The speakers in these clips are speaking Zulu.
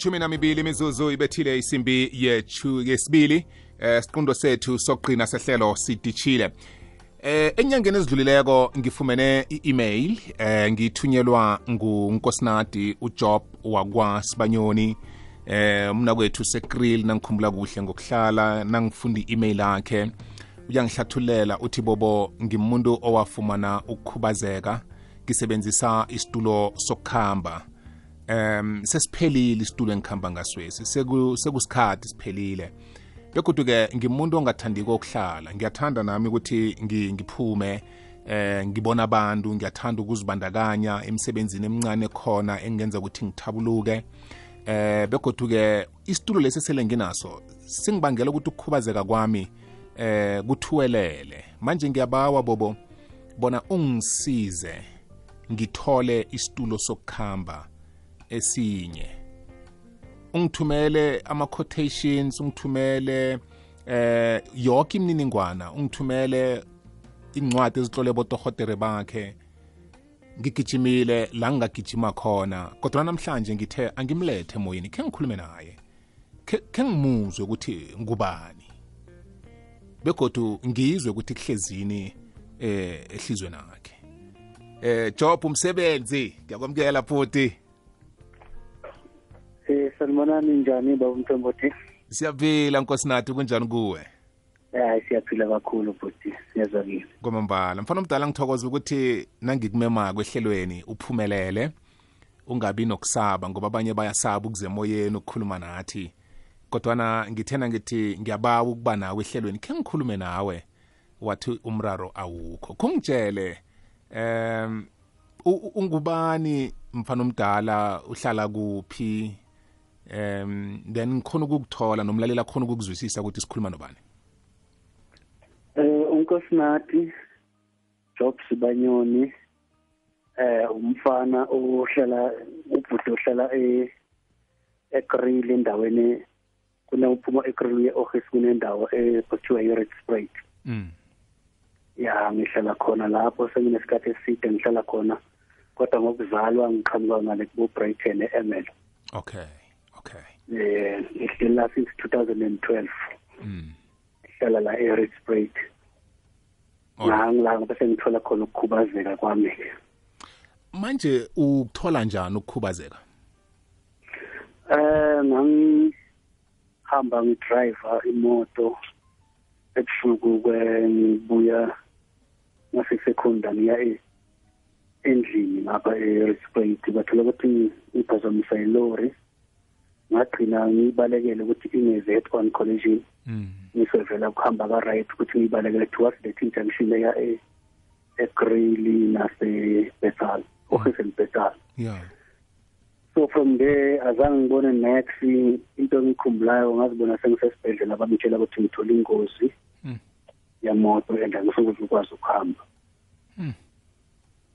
elithumi namibili imizuzu ibethile isimbi yesibili eh siqundo sethu sokuqina sehlelo sidishile. Eh enyangeni ezidlulileko ngifumene i-email eh ngithunyelwa ngunkosnadi ujob wakwasibanyoni. Eh umna kwethu sekril nangikhumbula kuhle ngokuhlala nangifunda i-email yakhe. Uyangihlathulela uthi bobo ngimuntu owafumana ukukhubazeka ngisebenzisa isitulo sokukhamba. Um sesiphelile isitulo engikhamba ngaswesi sekusikhathi siphelile. Begodwa-ke ngimuntu ongathandiko ukuhlala. Ngiyathanda nami ukuthi ngiphume eh ngibona abantu ngiyathanda ukuzibandakanya emsebenzini emncane khona engenza ukuthi ngithabuluke. Eh begodwa-ke isitulo lesi sele nginaso singibangela ukuthi ukukhubazeka kwami eh kuthuwelele. Manje ngiyabawa bobo bona ungisize ngithole isitulo sokukhamba. Esinye. Ungithumele ama-quotations ungithumele eh yonke imininingwana ungithumele incwadi ezitlole botorhotere bakhe. Ngigijimile la ngingagijima khona kodwa namhlanje ngithe angimlethe emoyeni khe ngikhulume naye. Khe ngimuzwe ukuthi ngubani. Begodu ngizwe ukuthi kuhlezini eh ehlizweni nakhe eh job umsebenzi ngiyakwamukela futhi. Eh sanibonani njani baba Mthombothi? Siyaphila nkosinathi kunjani kuwe? Eh siyaphila kakhulu futhi siyazwakile. Kwamambala mfana omdala ngithokoza ukuthi nangikumema kwehlelweni uphumelele ungabi nokusaba ngoba abanye bayasaba ukuze emoyeni ukukhuluma nathi kodwana ngithena ngithi ngiyabawa ukuba nawe ehlelweni khe ngikhulume nawe wathi umraro awukho kungitshele um ungubani mfana omdala uhlala kuphi um then ngikhona ukukuthola nomlalela khona ukukuzwisisa ukuthi sikhuluma nobani. Eh unkosinathi Job Sibanyoni eh umfana ohlala ubhuti ohlala e eGrill endaweni kuna uphuma eGrill ye-office kunendawo ekuthiwa yi-Red Spruit. Mm. Ya ngihlala khona lapho senginesikhathi eside ngihlala khona kodwa ngokuzalwa ngiqhamuka ngale kubo Brighton eML okay. Okay. Eh ngihlala since 2012 mm ngihlala la Spruit ngangilanga bese ngithola khona ukukhubazeka kwami. Manje ukuthola njani ukukhubazeka? Eh ngangihamba ngidriver imoto ebusuku kwengibuya ngasesekhonda ngiya endlini ngapha e-Spruit bathola ukuthi ngiphazamisa ilori. Ngagcina ngibalekele ukuthi ine-Z on collision. Ngisevela kuhamba ka-right ukuthi ngibalekele towards the junction eya egrili nase-betal office betal yeah so from there azange ngibone next into engikhumbulayo ngazibona sengisesibhedlela bangitshela ukuthi ngithole ingozi Mm. yemoto and angisokuze ukwazi ukuhamba. Mm.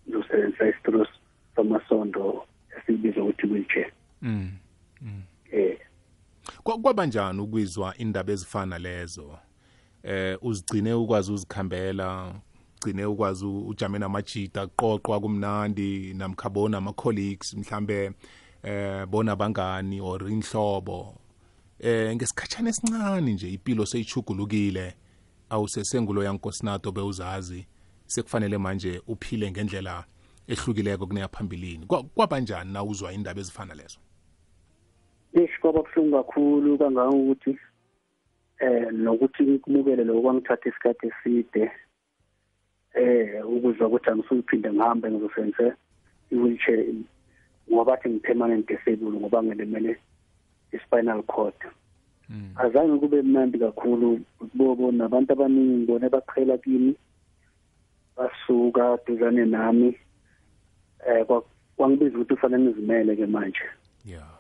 ngizosebenzisa isitulo samasondo esibiza ukuthi wheelchair. Mm. Mm. Eh Kwa- kwaba njani ukwizwa indaba ezifana lezo? Eh uzigcine ukwazi uzikhambela ugcine ukwazi u- ujame namajita qoqwa kumnandi namkhabona ama colleagues mhlambe eh bona bangani or inhlobo. Eh ngesikhatshana esincane nje impilo seyichugulukile awusesengulo yankosinato bewuzazi sekufanele manje uphile ngendlela ehlukileko kuneyaphambilini Kwa- kwaba njani na uzwa indaba ezifana lezo? ish kwaba buhlungu kakhulu kangangokuthi eh nokuthi ngikumukele lokho kwangithatha isikhathi eside eh ukuzwa ukuthi angisuphinde ngihambe ngizosebenzisa i-wheelchair ngoba bathi ngi-permanent disabled ngoba ngilimele i-spinal cord. Mm. azange kube mnandi kakhulu bobo nabantu abaningi bona baqhela kimi basuka duzane nami eh kwa- kwangibiza ukuthi ufanele ngizimele ke manje. Yeah.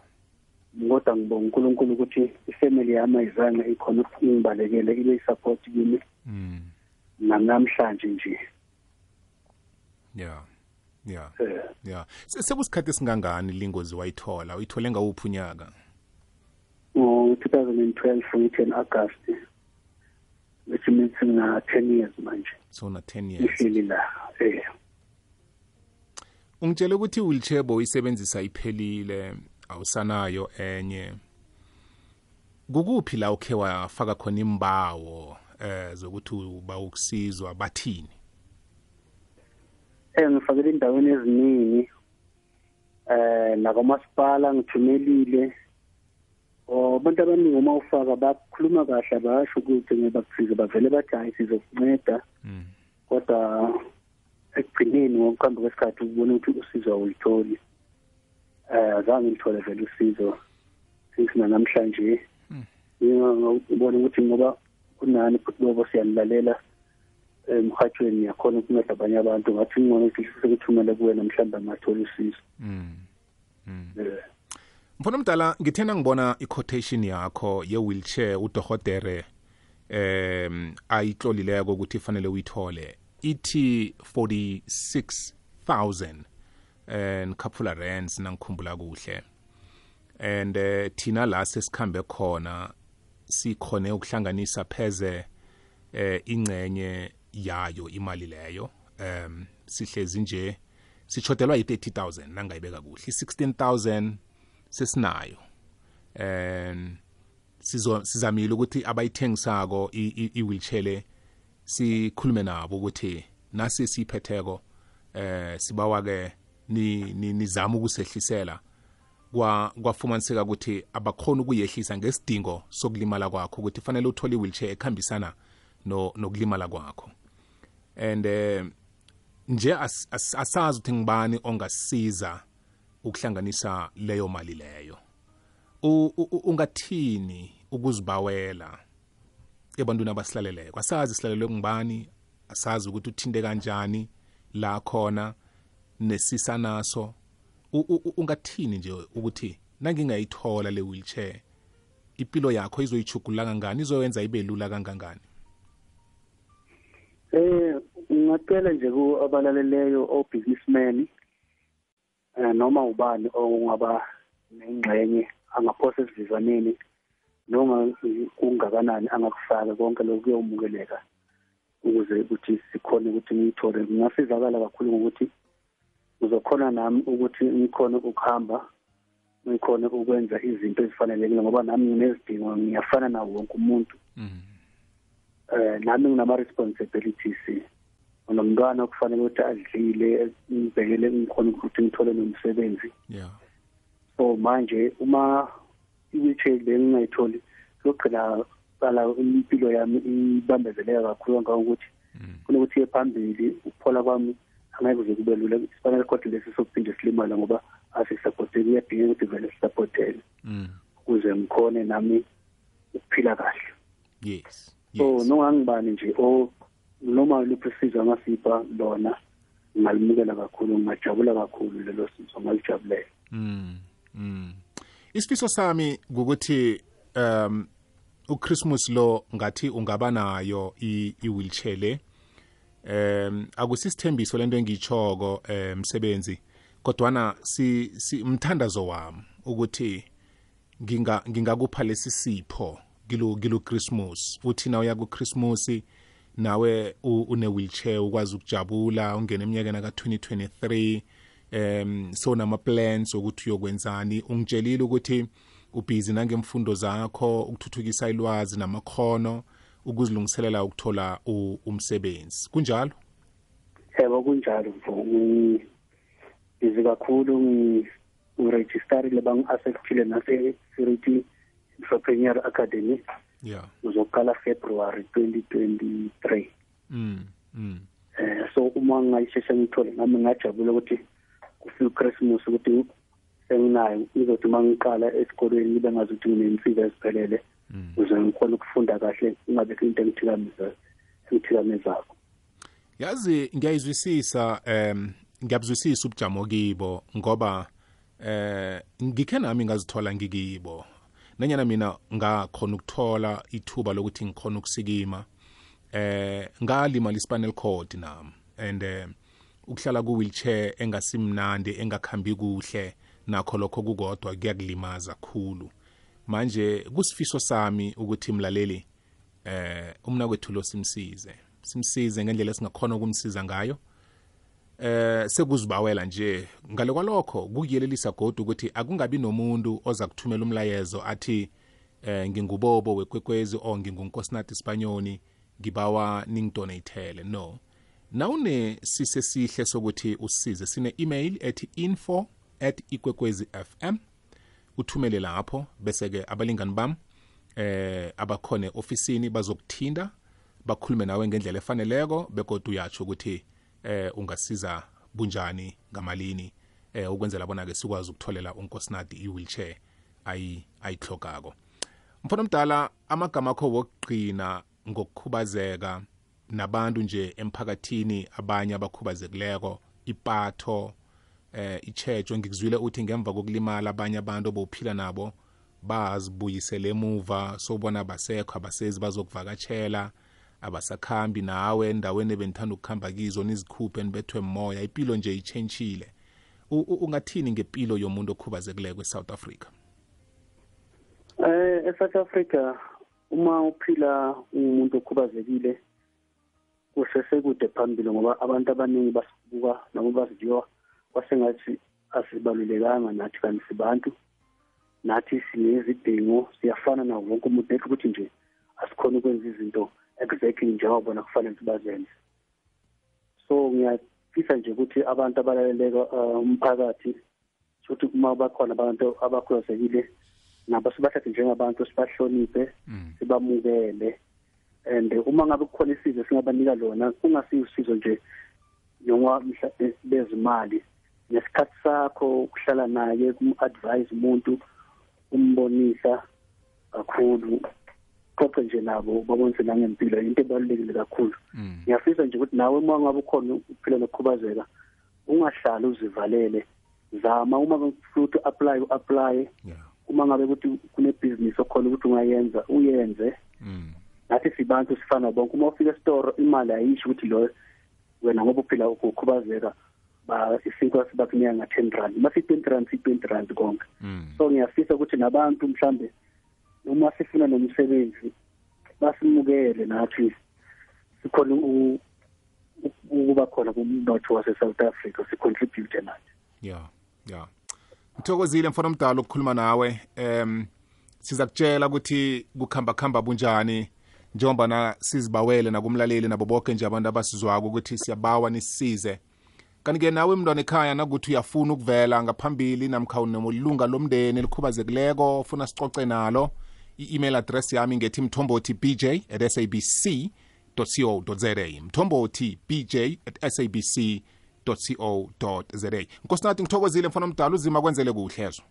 Kodwa ngibonga uNkulunkulu ukuthi ifamily yami ayizange ikhona ukungibalekele ile support kimi. Mm. Namhlanje nje. Yeah. Yeah. Eh. Yeah. Se- sekusikhathi esingangani lingozi wayithola? Uyithole ngawuphi unyaka? Ngo-2012 ngi-10 August which means ngina 10 years manje. So na 10 years. Ngihleli la eh. Ungitshele ukuthi i-wheelchair boyisebenzisa iphelile. Awusanayo enye. Kukuphi la ukhe wafaka khona imbawo eh zokuthi uba ukusizwa bathini? Eh ngifakele endaweni eziningi eh nakwamasipala ngithumelile. Oh abantu abaningi uma ufaka bakhuluma kahle basho ukuthi ngebakusiza bavele bathi hayi sizokunceda. Mm. kodwa ekugcineni ngokuhamba kwesikhathi ubona ukuthi usizo awulitholi. eh zange ngithole vele usizo sisina namhlanje ngibona ukuthi ngoba kunani bobo siyanilalela emhathweni eh, yakhona ukunceda abanye abantu. Ngathi ngcono sekuthumele kuwena mhlawumbe angathola usizo. Mm. Mm. Eh. Mfana mdala ngithena ngibona i-quotation yakho ye-wheelchair udohotere um ayitlolileko ukuthi fanele uyithole. Ithi 46 000 eh Kapula Rands nangikhumbula kuhle. And eh, thina la sesikhambe khona sikhone ukuhlanganisa pheze eh ingcenye yayo imali leyo. Um sihlezi nje sichodelwa yi-30000 nangayibeka kuhle. I-16000 sesinayo. Um sizamile ukuthi abayithengisako i-wheelchair sikhulume nabo ukuthi nasi siyiphetheko eh sibawa ke nizama ukusehlisela. Kwa kwafumaniseka ukuthi abakhona ukuyehlisa ngesidingo sokulimala kwakho ukuthi fanele uthole i-wheelchair ekhambisana no nokulimala kwakho. And eh nje as- as- asazi ukuthi ngibani ongasiza ukuhlanganisa leyo mali leyo. Ungathini ukuzibawela? Ebantwini abasilaleleko asazi silalelwe ngubani? Asazi ukuthi uthinte kanjani la khona? Nesisa naso. Ungathini nje ukuthi nangingayithola le wheelchair impilo yakho izoyichugulula kangani izoyenza ibe lula kangangani? Eh ngingacela nje ku abalaleleyo o businessman eh noma ubani ongaba nengxenye angaphosa esivizaneni noma kungakanani angakufaka konke lokhu kuyomukeleka ukuze ukuthi sikhone ukuthi ngiyithole. Ngingasizakala kakhulu ngokuthi uzokhona nami ukuthi ngikhone ukuhamba ngikhone ukwenza izinto ezifanelekile ngoba nami nginezidingo ngiyafana nawo wonke umuntu. Eh nami nginama responsibilities unomntwana okufanele ukuthi adlile ngibhekele ngikhona ukuthi ngithole nomsebenzi. Yeah. So manje uma i-wheelchair le ngingayitholi kuyogcina qala impilo yami ibambezeleka kakhulu kangangokuthi kunokuthi iye phambili ukuphola kwami angeke kuze kube lula sifanele kodwa lesi sokuphinde silimala ngoba asisapoteki kuyadingeka ukuthi vele sisapotheke mm. ukuze ngikhone nami ukuphila kahle. Yes so yes. nongangibani nje o noma luphi usizo angasipha lona ngalimukela kakhulu ngajabula kakhulu lelo sizo ngalijabulela. Mm, mm. isifiso sami ukuthi um uChristmas lo ngathi ungaba nayo i- i-wheelchair le. Um akusisithembiso lento engiyitshoko umsebenzi kodwana si, si mthandazo wami ukuthi nginga ngingakupha lesi sipho kilo kilo Christmas. Uthi na uya ku Christmas nawe une wheelchair ukwazi ukujabula ungena eminyakeni ka 2023 um so nama plans ukuthi uyokwenzani? Ungitshelile ukuthi ubhizi nangemfundo zakho ukuthuthukisa ilwazi namakhono? Ukuzilungiselela ukuthola u- umsebenzi. Kunjalo? Yebo kunjalo. Mfo izi kakhulu ngiregistarile bangi-acceptile nase-security entrepreneur academy. Yeah uzoqala february 2023 mm, mm. eh so uma ngayishesha ngithole nami ngajabula ukuthi kufika uChristmas ukuthi senginayo ngizothi uma ngiqala esikolweni ngibe ngazi ukuthi nginensika eziphelele ukuze ngikhone ukufunda kahle ingabekho into engithikameza engithikamezako. Yazi ngiyayizwisisa um ngiyabuzwisisa ubujamo kibo ngoba eh ngikhe nami ngazithola ngikibo. Nanyana mina ngakhona ukuthola ithuba lokuthi ngikhona ukusikima eh ngalimala ispinal cord nami. And eh ukuhlala ku wheelchair engasimnandi engakhambi kuhle nakho lokho kukodwa kuyakulimaza kakhulu manje kusifiso sami ukuthi mlaleli eh umna kwethu lo simsize. Simsize ngendlela esingakhona ukumsiza ngayo. Eh sekuzibawela nje. Ngale kwalokho kuyelelisa godu ukuthi akungabi nomuntu oza kuthumela umlayezo athi eh ngingubobo wekwekwezi o ngingunkosinathi sibanyoni ngibawa ningidonatele no. Nawune sisesihle sokuthi usize sine email ethi info at ikwekwezi fm uthumele lapho bese ke abalingani bam eh abakhona ofisini bazokuthinda bakhulume nawe ngendlela efaneleko begodwa uyatsho ukuthi eh ungasiza bunjani ngamalini eh ukwenzela bona ke sikwazi ukutholela unkosinathi i-wheelchair ayi ayithlogako mfana omdala amagama akho wokugqina ngokukhubazeka nabantu nje emphakathini abanye abakhubazekileko ipatho eh ichecho ngikuzwile uthi ngemva kokulimala abanye abantu obowuphila nabo bazibuyisele emuva sobona basekho abasezi bazokuvakatshela abasakhambi nawe endaweni ebenithanda ukukhamba kizo nizikhuphe nibethwe moya. Impilo nje itshentshile ungathini ngempilo yomuntu okhubazekileko eSouth Africa? Eh eSouth Africa uma uphila umuntu okhubazekile kusesekude phambili ngoba abantu abaningi basibuka noma basidiwa kwasengathi asibalulekanga nathi kanti sibantu. Nathi sinezidingo siyafana nawo wonke umuntu. Ekho ukuthi nje asikhona ukwenza izinto exactly njengoba bona kufanele sibazenze so ngiyafisa nje ukuthi abantu abalaleleka umphakathi futhi uma bakhona abantu abakhubazekile nabo sibathathe njengabantu sibahloniphe sibamukele. And uma ngabe kukhona isizo singabanika lona kungasiusizo nje noma bezimali. Nesikhathi sakho ukuhlala naye kum-advise umuntu umbonisa kakhulu. Xoxe nje nabo babonise nangempilo into ebalulekile kakhulu. Ngiyafisa nje ukuthi nawe uma ngabe ukhona uphila nokukhubazeka ungahlali uzivalele. Zama uma futhi apply u-apply. Uma ngabe ukuthi kunebhizinisi okhona ukuthi ungayenza uyenze. Nathi sibantu sifana bonke. Uma ufika esitoro imali ayisho ukuthi lo wena ngoba uphila ukukhubazeka ba isinkwa sibakunika nga-ten rand uma si-twenty rand si-twenty rand konke. So ngiyafisa ukuthi nabantu mhlambe uma sifuna nomsebenzi basimukele nathi sikhona ukuba khona kumnotho wase-south africa sicontribute nathi. Ya ya. Ngithokozile mfana omdala ukukhuluma nawe. Um siza kutshela ukuthi kukhamba khamba bunjani njengoba na sizibawele nakumlaleli nabo bonke nje abantu abasizwako ukuthi siyabawa nisisize kanti-ke nawe mntwana ekhaya nakuthi uyafuna ukuvela ngaphambili namkha unemolunga lomndeni elikhubazekileko ufuna sicoce nalo. I-email address yami ngethi mthombothi bj at sabc co za mthombothi bj at sabc co za nkosinathi ngithokozile mfana omdala uzima kwenzele kuhle ezo.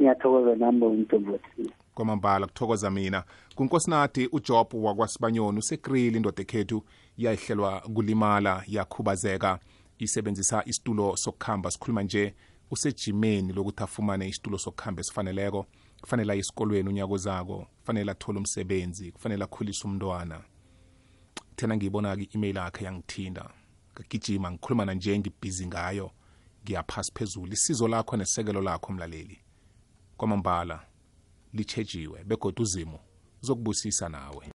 Ngiyathokoza nami umthombothi kwamambala kuthokoza mina. Kunkosinathi ujob wakwasibanyoni usekrili indoda ekhethu yayihlelwa kulimala yakhubazeka. Isebenzisa isitulo sokukhamba sikhuluma nje usejimeni lokuthi afumane isitulo sokukhamba esifaneleko kufanele aye esikolweni unyaka ozako kufanele athole umsebenzi kufanele akhulise umntwana. Thena ngiyibona-ke i-email yakhe yangithinda ngagijima ngikhuluma nanje ngibhizi ngayo ngiyaphasi phezulu. Isizo lakho nesekelo lakho mlaleli kwamambala lichejiwe begodwa uzimo uzokubusisa nawe.